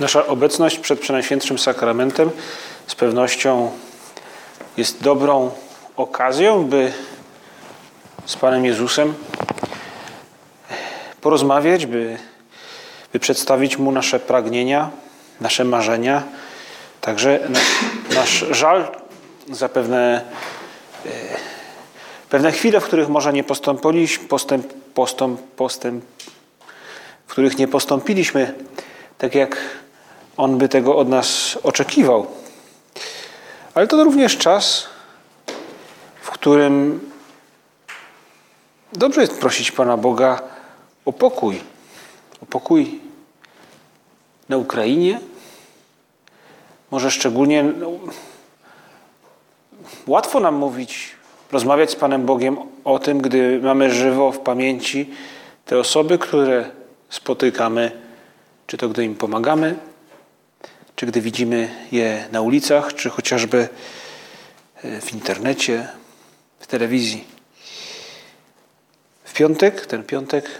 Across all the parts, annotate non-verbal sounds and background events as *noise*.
Nasza obecność przed Przenajświętszym Sakramentem z pewnością jest dobrą okazją, by z Panem Jezusem porozmawiać, by, by przedstawić Mu nasze pragnienia, nasze marzenia, także nasz, nasz żal za pewne, e, pewne chwile, w których może nie postąpiliśmy, postęp, postęp, postęp, w których nie postąpiliśmy tak, jak On by tego od nas oczekiwał. Ale to również czas, w którym dobrze jest prosić Pana Boga o pokój. O pokój na Ukrainie. Może szczególnie no, łatwo nam mówić, rozmawiać z Panem Bogiem o tym, gdy mamy żywo w pamięci te osoby, które spotykamy, czy to gdy im pomagamy, czy gdy widzimy je na ulicach, czy chociażby e, w internecie, w telewizji. W piątek, ten piątek,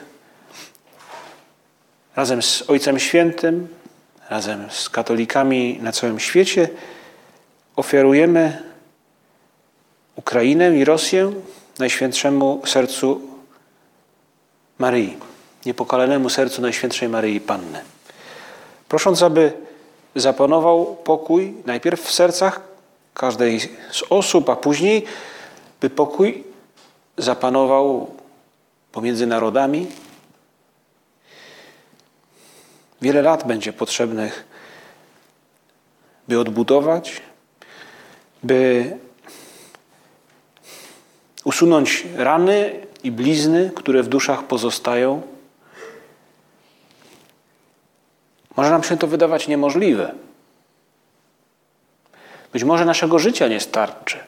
razem z Ojcem Świętym, razem z katolikami na całym świecie, ofiarujemy Ukrainę i Rosję Najświętszemu Sercu Maryi, niepokalanemu sercu Najświętszej Maryi Panny. Prosząc, aby zapanował pokój najpierw w sercach każdej z osób, a później, by pokój zapanował pomiędzy narodami. Wiele lat będzie potrzebnych, by odbudować, by usunąć rany i blizny, które w duszach pozostają. Może nam się to wydawać niemożliwe. Być może naszego życia nie starczy.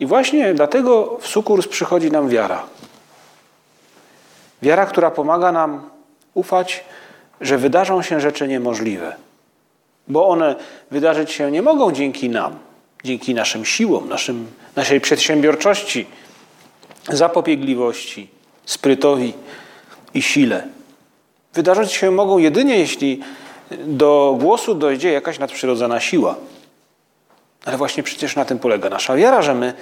I właśnie dlatego w sukurs przychodzi nam wiara. Wiara, która pomaga nam ufać, że wydarzą się rzeczy niemożliwe. Bo one wydarzyć się nie mogą dzięki nam, dzięki naszym siłom, naszym, naszej przedsiębiorczości, zapobiegliwości, sprytowi i sile. Wydarzyć się mogą jedynie, jeśli do głosu dojdzie jakaś nadprzyrodzona siła. Ale właśnie przecież na tym polega nasza wiara, że my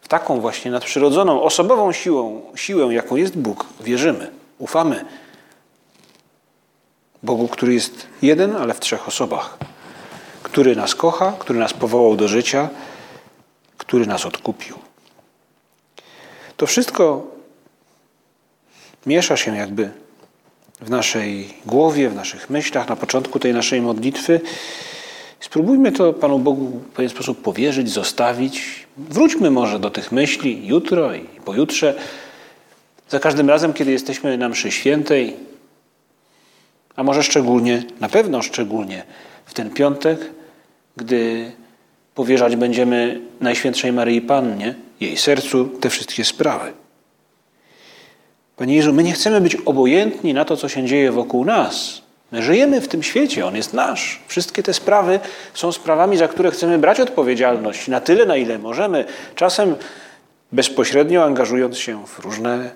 w taką właśnie nadprzyrodzoną, osobową siłą, siłę, jaką jest Bóg, wierzymy, ufamy Bogu, który jest jeden, ale w trzech osobach. Który nas kocha, który nas powołał do życia, który nas odkupił. To wszystko miesza się jakby w naszej głowie, w naszych myślach na początku tej naszej modlitwy. Spróbujmy to Panu Bogu w pewien sposób powierzyć, zostawić. Wróćmy może do tych myśli jutro i pojutrze. Za każdym razem, kiedy jesteśmy na mszy świętej, a może szczególnie, na pewno szczególnie w ten piątek, gdy powierzać będziemy Najświętszej Maryi Pannie, jej sercu, te wszystkie sprawy. Panie Jezu, my nie chcemy być obojętni na to, co się dzieje wokół nas. My żyjemy w tym świecie, on jest nasz. Wszystkie te sprawy są sprawami, za które chcemy brać odpowiedzialność na tyle, na ile możemy. Czasem bezpośrednio angażując się w różne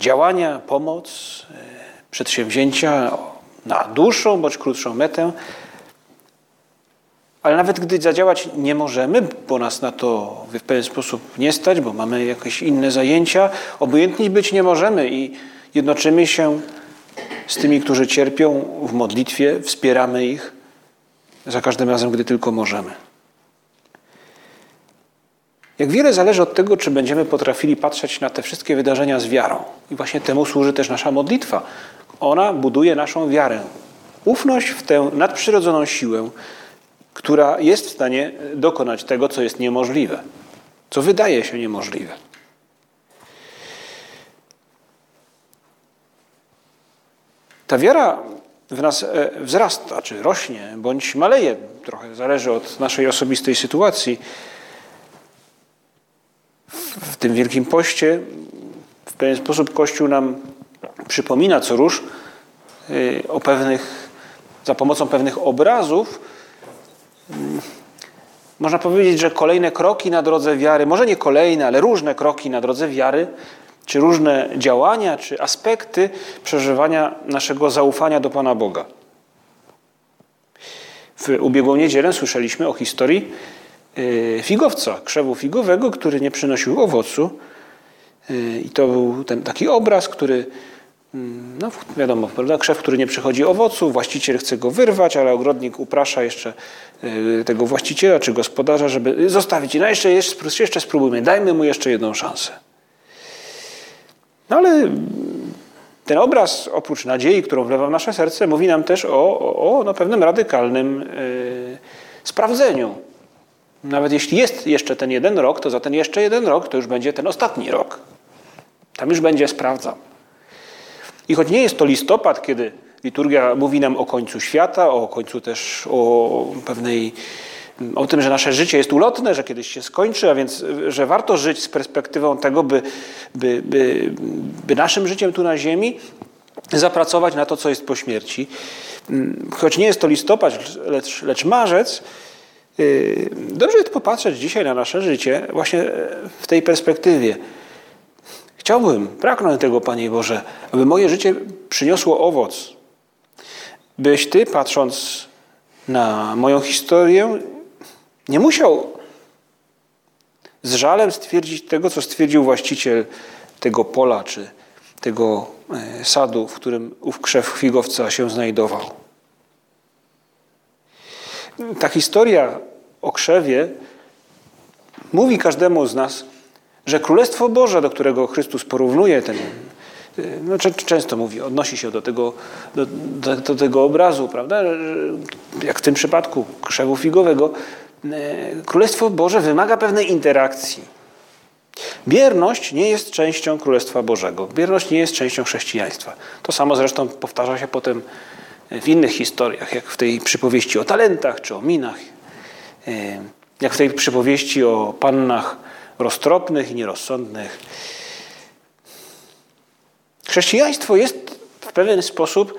działania, pomoc, przedsięwzięcia na dłuższą bądź krótszą metę. Ale nawet gdy zadziałać nie możemy, bo nas na to w pewien sposób nie stać, bo mamy jakieś inne zajęcia, obojętni być nie możemy i jednoczymy się z tymi, którzy cierpią w modlitwie, wspieramy ich za każdym razem, gdy tylko możemy. Jak wiele zależy od tego, czy będziemy potrafili patrzeć na te wszystkie wydarzenia z wiarą. I właśnie temu służy też nasza modlitwa. Ona buduje naszą wiarę. Ufność w tę nadprzyrodzoną siłę, która jest w stanie dokonać tego, co jest niemożliwe, co wydaje się niemożliwe. Ta wiara w nas e, wzrasta, czy rośnie, bądź maleje, trochę zależy od naszej osobistej sytuacji. W tym Wielkim Poście w pewien sposób Kościół nam przypomina co róż y, o pewnych, za pomocą pewnych obrazów, można powiedzieć, że kolejne kroki na drodze wiary, może nie kolejne, ale różne kroki na drodze wiary, czy różne działania, czy aspekty przeżywania naszego zaufania do Pana Boga. W ubiegłą niedzielę słyszeliśmy o historii y, figowca, krzewu figowego, który nie przynosił owocu. Y, I to był ten taki obraz, który Mm, no wiadomo, prawda? krzew, który nie przychodzi owocu, właściciel chce go wyrwać, ale ogrodnik uprasza jeszcze y, tego właściciela czy gospodarza, żeby zostawić. No jeszcze, jeszcze, spróbujmy, dajmy mu jeszcze jedną szansę. No ale ten obraz, oprócz nadziei, którą wlewa w nasze serce, mówi nam też o, o, o no, pewnym radykalnym yy, sprawdzeniu. Nawet jeśli jest jeszcze ten jeden rok, to za ten jeszcze jeden rok to już będzie ten ostatni rok. Tam już będzie sprawdzał. I choć nie jest to listopad, kiedy liturgia mówi nam o końcu świata, o końcu też o pewnej o tym, że nasze życie jest ulotne, że kiedyś się skończy, a więc że warto żyć z perspektywą tego, by, by, by, by naszym życiem tu na ziemi zapracować na to, co jest po śmierci. Choć nie jest to listopad, lecz, lecz marzec, yy, dobrze jest popatrzeć dzisiaj na nasze życie właśnie w tej perspektywie. Chciałbym, pragnę tego, Panie Boże, aby moje życie przyniosło owoc. Byś Ty, patrząc na moją historię, nie musiał z żalem stwierdzić tego, co stwierdził właściciel tego pola czy tego e, sadu, w którym ów krzew figowca się znajdował. Ta historia o krzewie mówi każdemu z nas, że Królestwo Boże, do którego Chrystus porównuje ten, no, często mówi, odnosi się do tego, do, do, do tego obrazu, prawda? Jak w tym przypadku krzewu figowego. E, Królestwo Boże wymaga pewnej interakcji. Bierność nie jest częścią Królestwa Bożego. Bierność nie jest częścią chrześcijaństwa. To samo zresztą powtarza się potem w innych historiach, jak w tej przypowieści o talentach czy o minach, e, jak w tej przypowieści o pannach roztropnych i nierozsądnych. Chrześcijaństwo jest w pewien sposób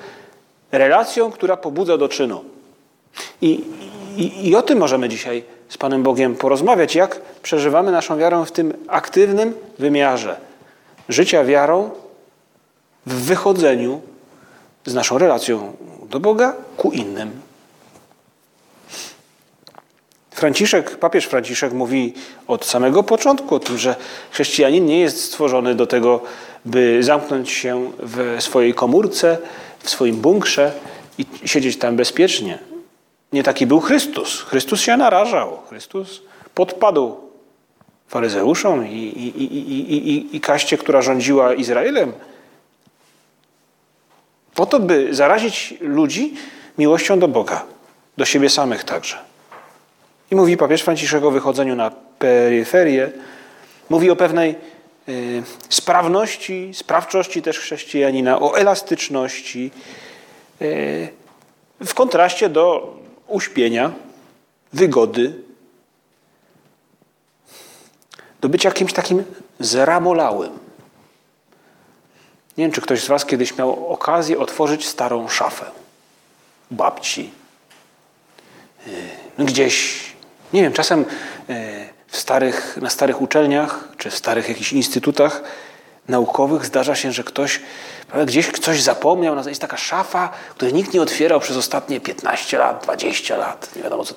relacją, która pobudza do czynu. I, i, I o tym możemy dzisiaj z Panem Bogiem porozmawiać, jak przeżywamy naszą wiarę w tym aktywnym wymiarze życia wiarą w wychodzeniu z naszą relacją do Boga ku innym. Franciszek, papież Franciszek mówi od samego początku o tym, że chrześcijanin nie jest stworzony do tego, by zamknąć się w swojej komórce, w swoim bunkrze i siedzieć tam bezpiecznie. Nie taki był Chrystus. Chrystus się narażał. Chrystus podpadł faryzeuszom i, i, i, i, i kaście, która rządziła Izraelem. Po to, by zarazić ludzi miłością do Boga, do siebie samych także. I mówi papież Franciszek o wychodzeniu na peryferię. Mówi o pewnej y, sprawności, sprawczości też chrześcijanina, o elastyczności, y, w kontraście do uśpienia, wygody, do bycia kimś takim zramolałym. Nie wiem, czy ktoś z Was kiedyś miał okazję otworzyć starą szafę babci. Y, gdzieś nie wiem, czasem e, w starych, na starych uczelniach czy w starych jakichś instytutach naukowych zdarza się, że ktoś prawda, gdzieś coś zapomniał, jest taka szafa, której nikt nie otwierał przez ostatnie 15 lat, 20 lat, nie wiadomo co.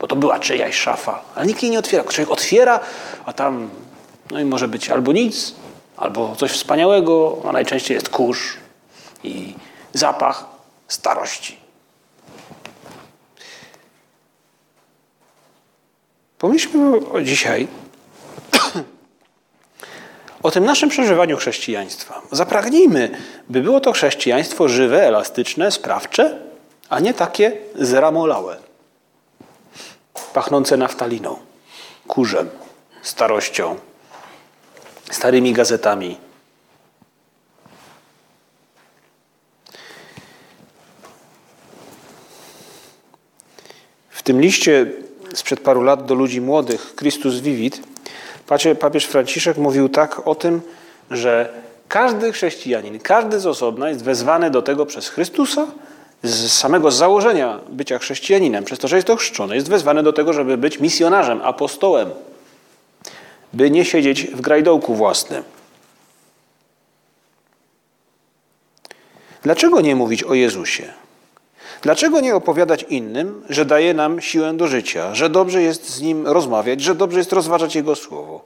Bo to była czyjaś szafa, ale nikt jej nie otwiera. Człowiek otwiera, a tam no i może być albo nic, albo coś wspaniałego, a najczęściej jest kurz i zapach starości. Pomyślmy o dzisiaj o tym naszym przeżywaniu chrześcijaństwa. Zapragnijmy, by było to chrześcijaństwo żywe, elastyczne, sprawcze, a nie takie zramolałe, pachnące naftaliną, kurzem, starością, starymi gazetami. W tym liście sprzed paru lat do ludzi młodych, Christus Vivit, papież Franciszek mówił tak o tym, że każdy chrześcijanin, każdy z osobna jest wezwany do tego przez Chrystusa, z samego założenia bycia chrześcijaninem, przez to, że jest ochrzczony, jest wezwany do tego, żeby być misjonarzem, apostołem, by nie siedzieć w grajdołku własnym. Dlaczego nie mówić o Jezusie? Dlaczego nie opowiadać innym, że daje nam siłę do życia, że dobrze jest z Nim rozmawiać, że dobrze jest rozważać Jego Słowo?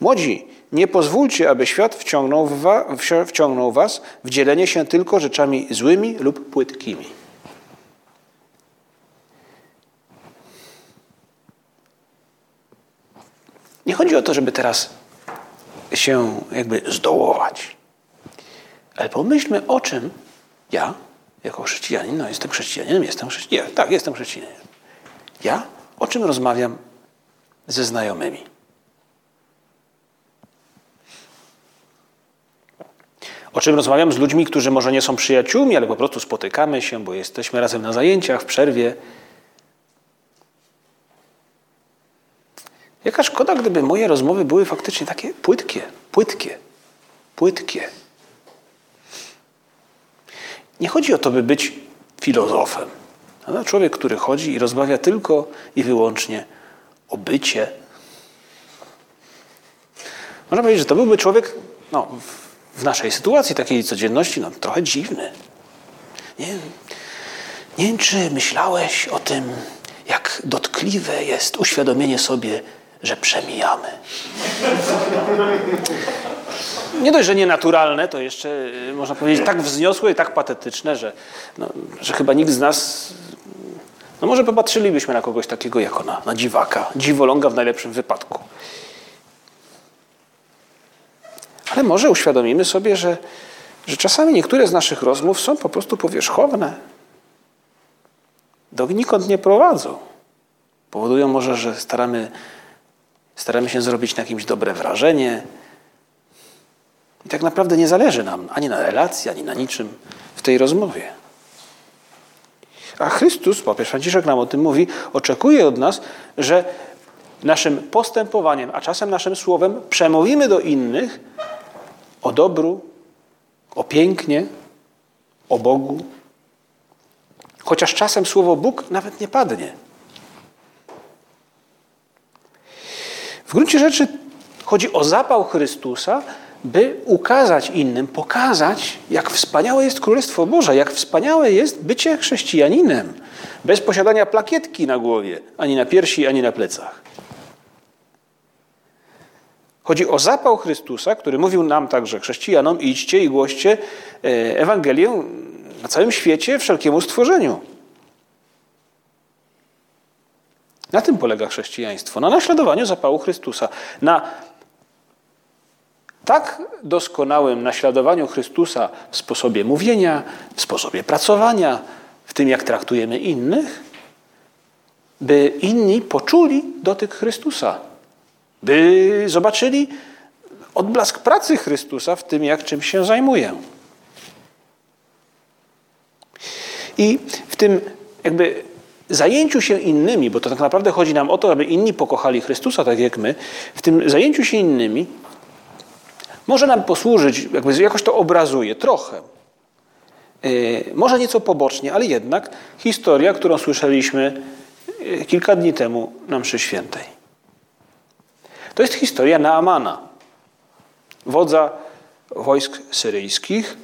Młodzi, nie pozwólcie, aby świat wciągnął, wa, wciągnął was w dzielenie się tylko rzeczami złymi lub płytkimi. Nie chodzi o to, żeby teraz się jakby zdołować. Ale pomyślmy o czym ja, jako chrześcijanin, no jestem chrześcijaninem, jestem chrześcijaninem, tak, jestem chrześcijaninem. Ja o czym rozmawiam ze znajomymi? O czym rozmawiam z ludźmi, którzy może nie są przyjaciółmi, ale po prostu spotykamy się, bo jesteśmy razem na zajęciach, w przerwie. Jaka szkoda, gdyby moje rozmowy były faktycznie takie płytkie, płytkie, płytkie. Nie chodzi o to, by być filozofem. No, człowiek, który chodzi i rozmawia tylko i wyłącznie o bycie. Można powiedzieć, że to byłby człowiek no, w naszej sytuacji, takiej codzienności, no, trochę dziwny. Nie, nie wiem, czy myślałeś o tym, jak dotkliwe jest uświadomienie sobie, że przemijamy. Nie dość, że nienaturalne, to jeszcze y, można powiedzieć tak wzniosłe i tak patetyczne, że, no, że chyba nikt z nas. No może popatrzylibyśmy na kogoś takiego jako na, na dziwaka, dziwoląga w najlepszym wypadku. Ale może uświadomimy sobie, że, że czasami niektóre z naszych rozmów są po prostu powierzchowne. Donikąd nie prowadzą. Powodują może, że staramy, staramy się zrobić na kimś dobre wrażenie. I tak naprawdę nie zależy nam ani na relacji, ani na niczym w tej rozmowie. A Chrystus, papież Franciszek nam o tym mówi, oczekuje od nas, że naszym postępowaniem, a czasem naszym słowem przemówimy do innych o dobru, o pięknie, o Bogu. Chociaż czasem słowo Bóg nawet nie padnie. W gruncie rzeczy chodzi o zapał Chrystusa, by ukazać innym, pokazać, jak wspaniałe jest Królestwo Boże, jak wspaniałe jest bycie chrześcijaninem, bez posiadania plakietki na głowie, ani na piersi, ani na plecach. Chodzi o zapał Chrystusa, który mówił nam także, chrześcijanom, idźcie i głoście e, Ewangelię na całym świecie, wszelkiemu stworzeniu. Na tym polega chrześcijaństwo, na naśladowaniu zapału Chrystusa, na tak doskonałym naśladowaniu Chrystusa w sposobie mówienia, w sposobie pracowania, w tym jak traktujemy innych, by inni poczuli dotyk Chrystusa by zobaczyli odblask pracy Chrystusa w tym, jak czym się zajmuje. I w tym jakby zajęciu się innymi, bo to tak naprawdę chodzi nam o to, aby inni pokochali Chrystusa tak jak my, w tym zajęciu się innymi może nam posłużyć, jakby jakoś to obrazuje trochę. Yy, może nieco pobocznie, ale jednak historia, którą słyszeliśmy yy, kilka dni temu na mszy świętej. To jest historia Naamana, wodza wojsk syryjskich,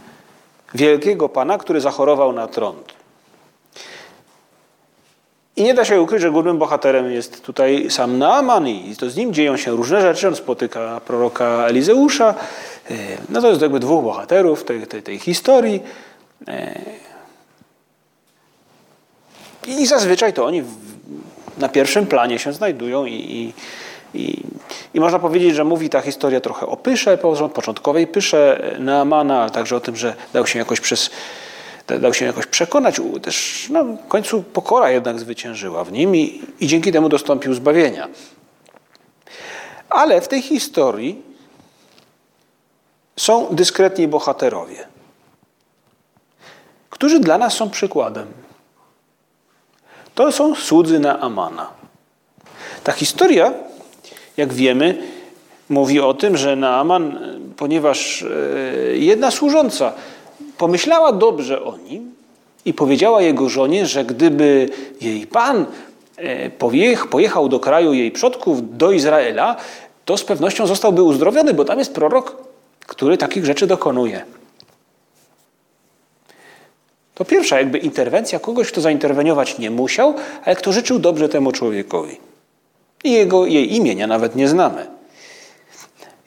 wielkiego pana, który zachorował na trąd. I nie da się ukryć, że głównym bohaterem jest tutaj sam Naaman i to z nim dzieją się różne rzeczy. On spotyka proroka Elizeusza. E, no to jest jakby dwóch bohaterów tej, tej, tej historii. E, I zazwyczaj to oni na pierwszym planie się znajdują i, i i, I, można powiedzieć, że mówi ta historia trochę o pysze, początkowej pysze Naamana, ale także o tym, że dał się jakoś przez dał się jakoś przekonać, też no, w końcu pokora jednak zwyciężyła w nim i, i dzięki temu dostąpił zbawienia. Ale w tej historii są dyskretni bohaterowie, którzy dla nas są przykładem. To są słudzy Naamana. Ta historia, jak wiemy, mówi o tym, że Naaman, ponieważ e, jedna służąca pomyślała dobrze o nim i powiedziała jego żonie, że gdyby jej pan e, pojechał do kraju jej przodków, do Izraela, to z pewnością zostałby uzdrowiony, bo tam jest prorok, który takich rzeczy dokonuje. To pierwsza jakby interwencja kogoś, kto zainterweniować nie musiał, ale kto życzył dobrze temu człowiekowi. I jego, jej imienia nawet nie znamy.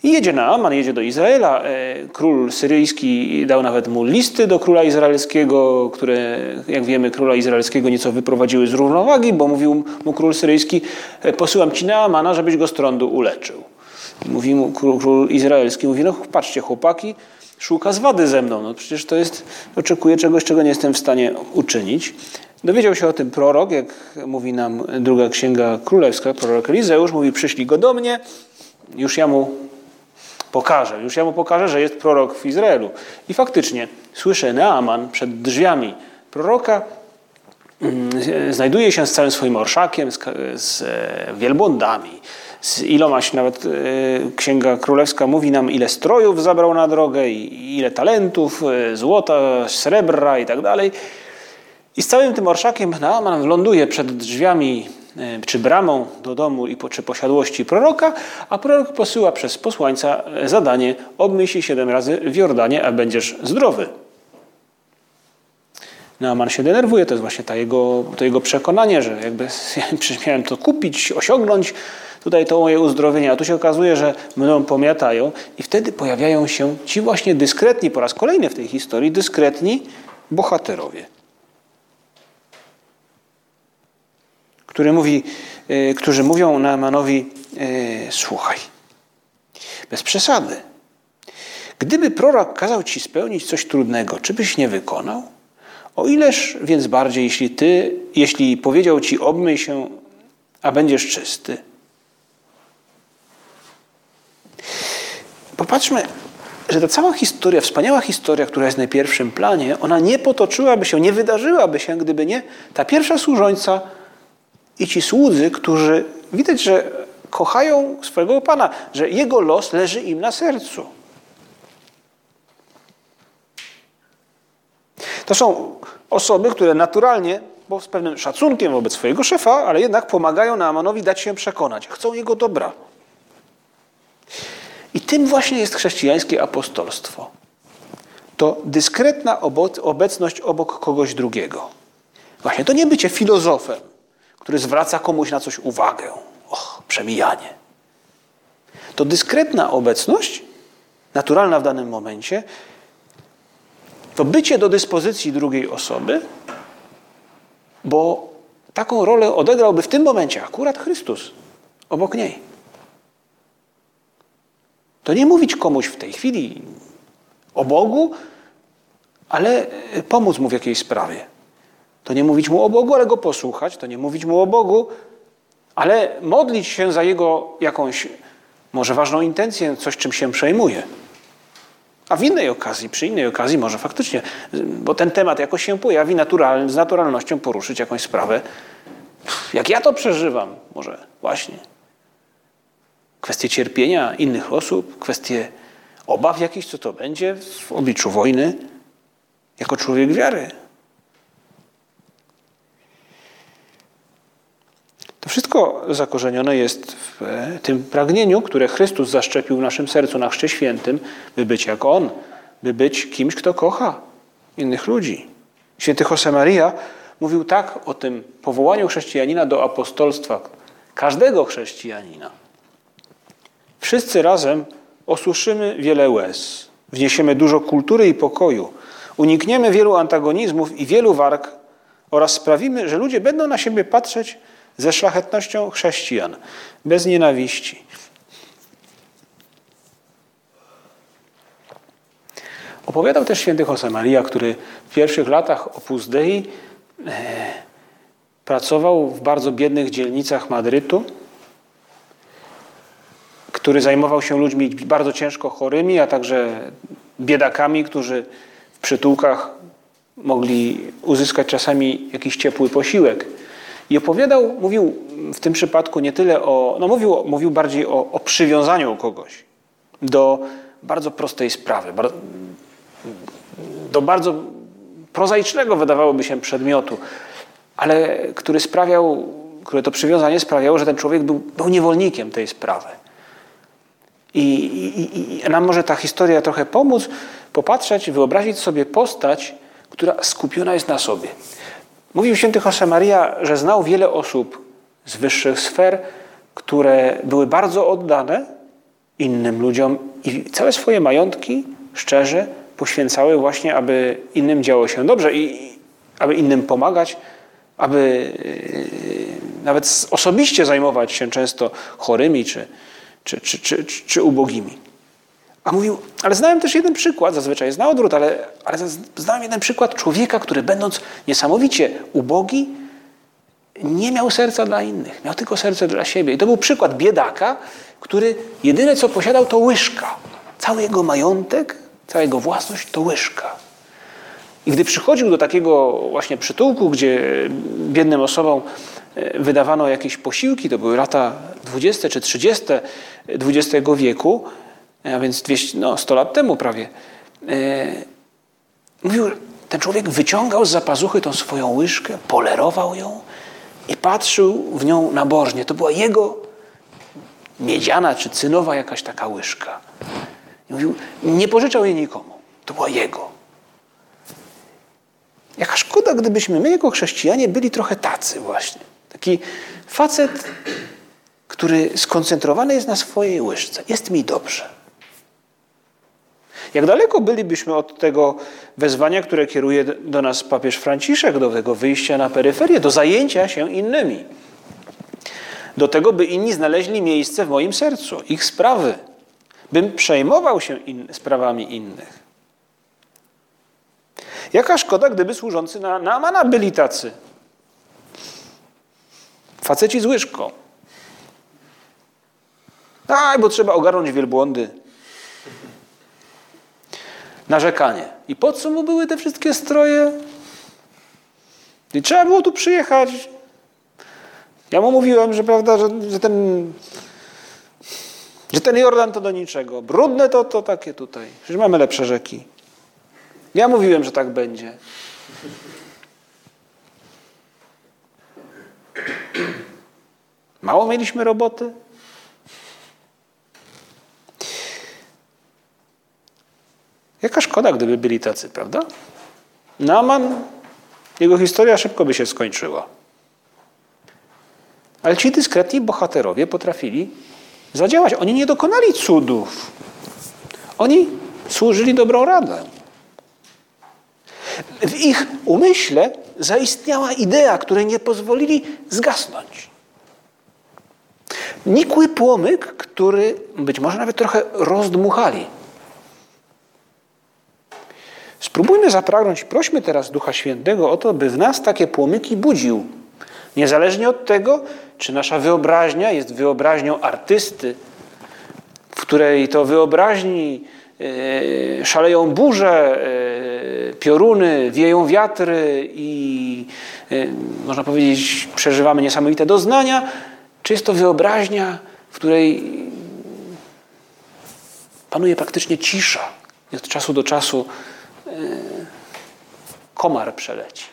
I jedzie na Aman, jedzie do Izraela. E, król syryjski dał nawet mu listy do króla izraelskiego, które, jak wiemy, króla izraelskiego nieco wyprowadziły z równowagi, bo mówił mu król syryjski, e, posyłam ci na Amana, żebyś go z trądu uleczył. I mówi mu król, król izraelski, mówi, no patrzcie chłopaki, szuka zwady ze mną. No przecież to jest, oczekuje czegoś, czego nie jestem w stanie uczynić. Dowiedział się o tym prorok, jak mówi nam druga księga królewska, prorok Elizeusz, mówi, przyszli go do mnie, już ja mu pokażę, już ja mu pokażę, że jest prorok w Izraelu. I faktycznie słyszę Neaman przed drzwiami proroka, mm, znajduje się z całym swoim orszakiem, z, z e, wielbłądami, z ilomaś, nawet e, Księga Królewska mówi nam, ile strojów zabrał na drogę, ile talentów, e, złota, srebra i tak dalej. I z całym tym orszakiem Naaman ląduje przed drzwiami czy bramą do domu i czy posiadłości proroka, a prorok posyła przez posłańca zadanie obmyj się siedem razy w Jordanie, a będziesz zdrowy. Naaman się denerwuje, to jest właśnie ta jego, to jego przekonanie, że jakby *laughs* ja miałem to kupić, osiągnąć, tutaj to moje uzdrowienie, a tu się okazuje, że mną pomiatają i wtedy pojawiają się ci właśnie dyskretni, po raz kolejny w tej historii, dyskretni bohaterowie. Który mówi, yy, którzy mówią Naamanowi, yy, słuchaj, bez przesady. Gdyby prorok kazał ci spełnić coś trudnego, czy byś nie wykonał? O ileż więc bardziej, jeśli ty, jeśli powiedział ci obmyj się, a będziesz czysty. Popatrzmy, że ta cała historia, wspaniała historia, która jest na pierwszym planie, ona nie potoczyłaby się, nie wydarzyłaby się, gdyby nie ta pierwsza służąca i ci słudzy, którzy widać, że kochają swojego Pana, że Jego los leży im na sercu. To są osoby, które naturalnie, bo z pewnym szacunkiem wobec swojego szefa, ale jednak pomagają Naamanowi dać się przekonać. Chcą jego dobra. I tym właśnie jest chrześcijańskie apostolstwo. To dyskretna obecność obok kogoś drugiego. Właśnie to nie bycie filozofem, który zwraca komuś na coś uwagę. Och, przemijanie. To dyskretna obecność, naturalna w danym momencie, to bycie do dyspozycji drugiej osoby, bo taką rolę odegrałby w tym momencie akurat Chrystus obok niej. To nie mówić komuś w tej chwili o Bogu, ale pomóc mu w jakiejś sprawie. To nie mówić mu o Bogu, ale go posłuchać. To nie mówić mu o Bogu, ale modlić się za jego jakąś może ważną intencję, coś czym się przejmuje. A w innej okazji, przy innej okazji może faktycznie, bo ten temat jakoś się pojawi, natural, z naturalnością poruszyć jakąś sprawę. Jak ja to przeżywam, może właśnie. Kwestie cierpienia innych osób, kwestie obaw jakichś, co to będzie w obliczu wojny, jako człowiek wiary. To wszystko zakorzenione jest w tym pragnieniu, które Chrystus zaszczepił w naszym sercu na Chrzcie Świętym, by być jak On, by być kimś, kto kocha innych ludzi. Święty Josemaria mówił tak o tym powołaniu chrześcijanina do apostolstwa, każdego chrześcijanina. Wszyscy razem osuszymy wiele łez, wniesiemy dużo kultury i pokoju, unikniemy wielu antagonizmów i wielu warg oraz sprawimy, że ludzie będą na siebie patrzeć ze szlachetnością chrześcijan, bez nienawiści. Opowiadał też święty Josemaria, który w pierwszych latach Opus Dei e, pracował w bardzo biednych dzielnicach Madrytu, który zajmował się ludźmi bardzo ciężko chorymi, a także biedakami, którzy w przytułkach mogli uzyskać czasami jakiś ciepły posiłek. I opowiadał, mówił w tym przypadku nie tyle o, no mówił, mówił bardziej o, o przywiązaniu kogoś do bardzo prostej sprawy, do bardzo prozaicznego wydawałoby się przedmiotu, ale który sprawiał, które to przywiązanie sprawiało, że ten człowiek był, był niewolnikiem tej sprawy. I, i, I nam może ta historia trochę pomóc popatrzeć, wyobrazić sobie postać, która skupiona jest na sobie. Mówił święty Josemaria, że znał wiele osób z wyższych sfer, które były bardzo oddane innym ludziom i całe swoje majątki szczerze poświęcały właśnie, aby innym działo się dobrze i aby innym pomagać, aby e, nawet osobiście zajmować się często chorymi czy, czy, czy, czy, czy ubogimi. A mówił, ale znałem też jeden przykład, zazwyczaj jest na odwrót, ale, ale znałem jeden przykład człowieka, który będąc niesamowicie ubogi, nie miał serca dla innych, miał tylko serce dla siebie. I to był przykład biedaka, który jedyne co posiadał to łyżka. Cały jego majątek, cała jego własność to łyżka. I gdy przychodził do takiego właśnie przytułku, gdzie biednym osobom e, wydawano jakieś posiłki, to były lata 20 czy 30 XX wieku, a więc 200, no, 100 lat temu prawie. E, mówił, ten człowiek wyciągał z zapazuchy tą swoją łyżkę, polerował ją i patrzył w nią nabożnie. To była jego miedziana czy cynowa jakaś taka łyżka. I mówił, nie pożyczał jej nikomu. To była jego. Jaka szkoda, gdybyśmy my jako chrześcijanie byli trochę tacy właśnie. Taki facet, który skoncentrowany jest na swojej łyżce. Jest mi dobrze. Jak daleko bylibyśmy od tego wezwania, które kieruje do nas papież Franciszek, do tego wyjścia na peryferię, do zajęcia się innymi. Do tego, by inni znaleźli miejsce w moim sercu, ich sprawy, bym przejmował się in, sprawami innych. Jaka szkoda, gdyby służący na Naamana byli tacy. Faceci z łyżką. Aj, bo trzeba ogarnąć wielbłądy narzekanie. I po co mu były te wszystkie stroje? I trzeba było tu przyjechać. Ja mu mówiłem, że prawda, że, że ten że ten Jordan to do niczego. Brudne to, to takie tutaj. Przecież mamy lepsze rzeki. Ja mówiłem, że tak będzie. Mało mieliśmy roboty? Jaka szkoda, gdyby byli tacy, prawda? Naman, jego historia szybko by się skończyła. Ale ci dyskretni bohaterowie potrafili zadziałać. Oni nie dokonali cudów. Oni służyli dobrą radę. W ich umyśle zaistniała idea, której nie pozwolili zgasnąć. Nikły płomyk, który być może nawet trochę rozdmuchali. Spróbujmy zapragnąć, prośmy teraz Ducha Świętego o to, by w nas takie płomyki budził. Niezależnie od tego, czy nasza wyobraźnia jest wyobraźnią artysty, w której to wyobraźni e, szaleją burze, e, pioruny, wieją wiatry i e, można powiedzieć, przeżywamy niesamowite doznania, czy jest to wyobraźnia, w której panuje praktycznie cisza i od czasu do czasu komar przeleci.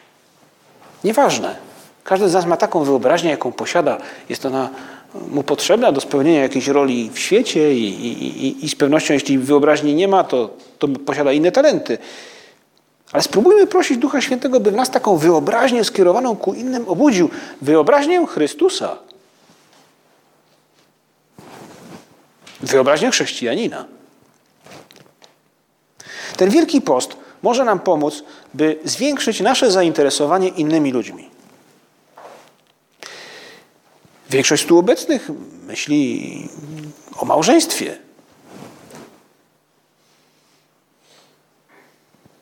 Nieważne. Każdy z nas ma taką wyobraźnię, jaką posiada. Jest ona mu potrzebna do spełnienia jakiejś roli w świecie i, i, i z pewnością, jeśli wyobraźni nie ma, to, to posiada inne talenty. Ale spróbujmy prosić Ducha Świętego, by w nas taką wyobraźnię skierowaną ku innym obudził. Wyobraźnię Chrystusa. Wyobraźnię chrześcijanina. Ten Wielki Post może nam pomóc, by zwiększyć nasze zainteresowanie innymi ludźmi. Większość tu obecnych myśli o małżeństwie.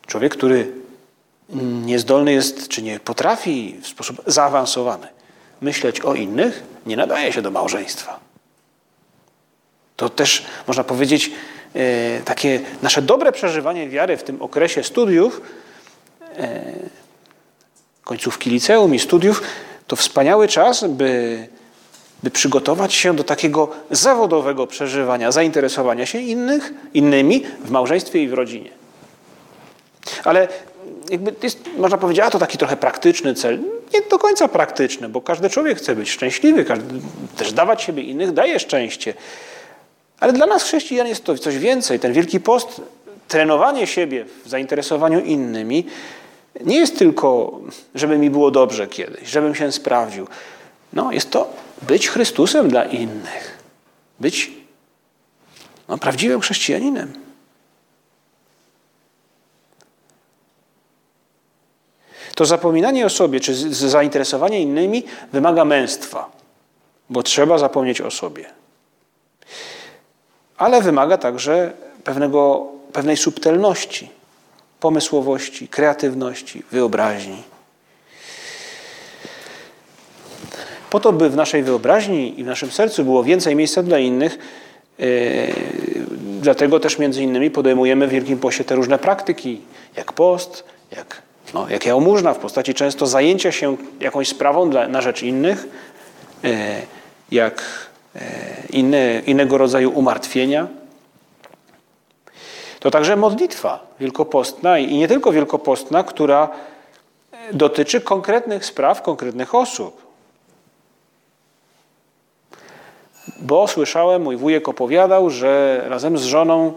Człowiek, który niezdolny jest, czy nie potrafi w sposób zaawansowany myśleć o innych, nie nadaje się do małżeństwa. To też można powiedzieć, takie nasze dobre przeżywanie wiary w tym okresie studiów, e, końcówki liceum i studiów, to wspaniały czas, by, by przygotować się do takiego zawodowego przeżywania, zainteresowania się innych, innymi w małżeństwie i w rodzinie. Ale jakby jest, można powiedzieć, a to taki trochę praktyczny cel. Nie do końca praktyczny, bo każdy człowiek chce być szczęśliwy, każdy, też dawać siebie innych daje szczęście. Ale dla nas chrześcijan jest to coś więcej. Ten Wielki Post, trenowanie siebie w zainteresowaniu innymi, nie jest tylko, żeby mi było dobrze kiedyś, żebym się sprawdził. No, jest to być Chrystusem dla innych. Być no, prawdziwym chrześcijaninem. To zapominanie o sobie, czy zainteresowanie innymi wymaga męstwa, bo trzeba zapomnieć o sobie. Ale wymaga także pewnego, pewnej subtelności, pomysłowości, kreatywności, wyobraźni. Po to, by w naszej wyobraźni i w naszym sercu było więcej miejsca dla innych, yy, dlatego też między innymi podejmujemy w Wielkim Poście te różne praktyki, jak post, jak no, jak jałmużna w postaci często zajęcia się jakąś sprawą dla, na rzecz innych, e, jak e, inne, innego rodzaju umartwienia. To także modlitwa wielkopostna i nie tylko wielkopostna, która dotyczy konkretnych spraw, konkretnych osób. Bo słyszałem, mój wujek opowiadał, że razem z żoną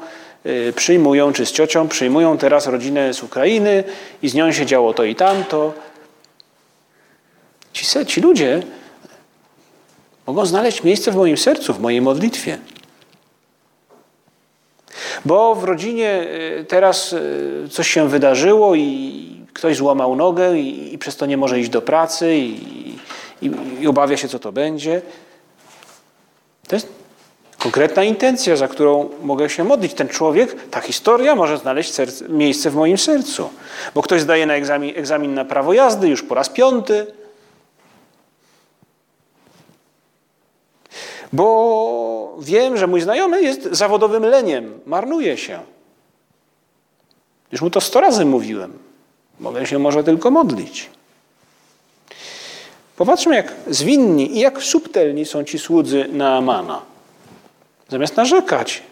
Y, przyjmują, czy z ciocią przyjmują teraz rodzinę z Ukrainy i z nią się działo to i tamto. Ci, ci ludzie mogą znaleźć miejsce w moim sercu, w mojej modlitwie. Bo w rodzinie y, teraz y, coś się wydarzyło i ktoś złamał nogę i, i przez to nie może iść do pracy i, i, i obawia się, co to będzie. To jest konkretna intencja, za którą mogę się modlić. Ten człowiek, ta historia może znaleźć serce, miejsce w moim sercu. Bo ktoś zdaje na egzamin, egzamin na prawo jazdy już po raz piąty. Bo wiem, że mój znajomy jest zawodowym leniem, marnuje się. Już mu to sto razy mówiłem. Mogę się może tylko modlić. Popatrzmy, jak zwinni i jak subtelni są ci słudzy Naamana. Zamiast narzekać,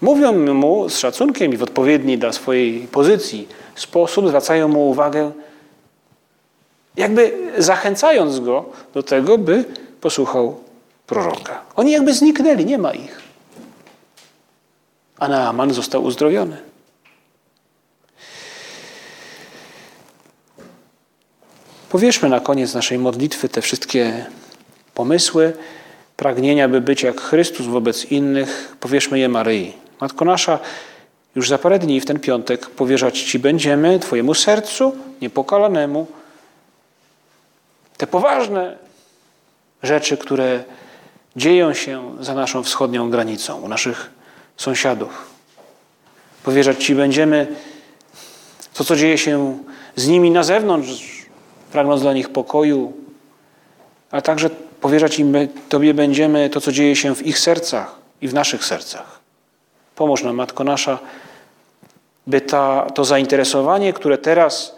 mówią mu z szacunkiem i w odpowiedni dla swojej pozycji sposób, zwracają mu uwagę, jakby zachęcając go do tego, by posłuchał proroka. Oni jakby zniknęli, nie ma ich. A Naaman został uzdrowiony. Powierzmy na koniec naszej modlitwy te wszystkie pomysły, pragnienia, by być jak Chrystus wobec innych, powierzmy je Maryi. Matko nasza, już za parę dni w ten piątek powierzać Ci będziemy, Twojemu sercu niepokalanemu, te poważne rzeczy, które dzieją się za naszą wschodnią granicą, u naszych sąsiadów. Powierzać Ci będziemy to, co dzieje się z nimi na zewnątrz, pragnąc dla nich pokoju, a także powierzać im Tobie będziemy to, co dzieje się w ich sercach i w naszych sercach. Pomóż nam, Matko Nasza, by ta, to zainteresowanie, które teraz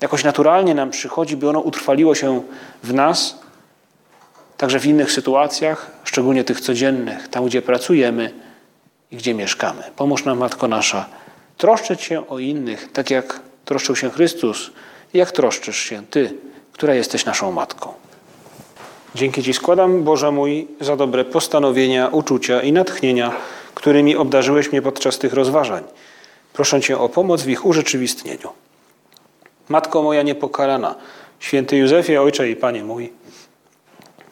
jakoś naturalnie nam przychodzi, by ono utrwaliło się w nas, także w innych sytuacjach, szczególnie tych codziennych, tam gdzie pracujemy i gdzie mieszkamy. Pomóż nam, Matko Nasza, troszczyć się o innych, tak jak troszczył się Chrystus i jak troszczysz się Ty, która jesteś naszą Matką. Dzięki Ci składam, Boże mój, za dobre postanowienia, uczucia i natchnienia, którymi obdarzyłeś mnie podczas tych rozważań. Proszę Cię o pomoc w ich urzeczywistnieniu. Matko moja niepokalana, święty Józefie, Ojcze i Panie mój,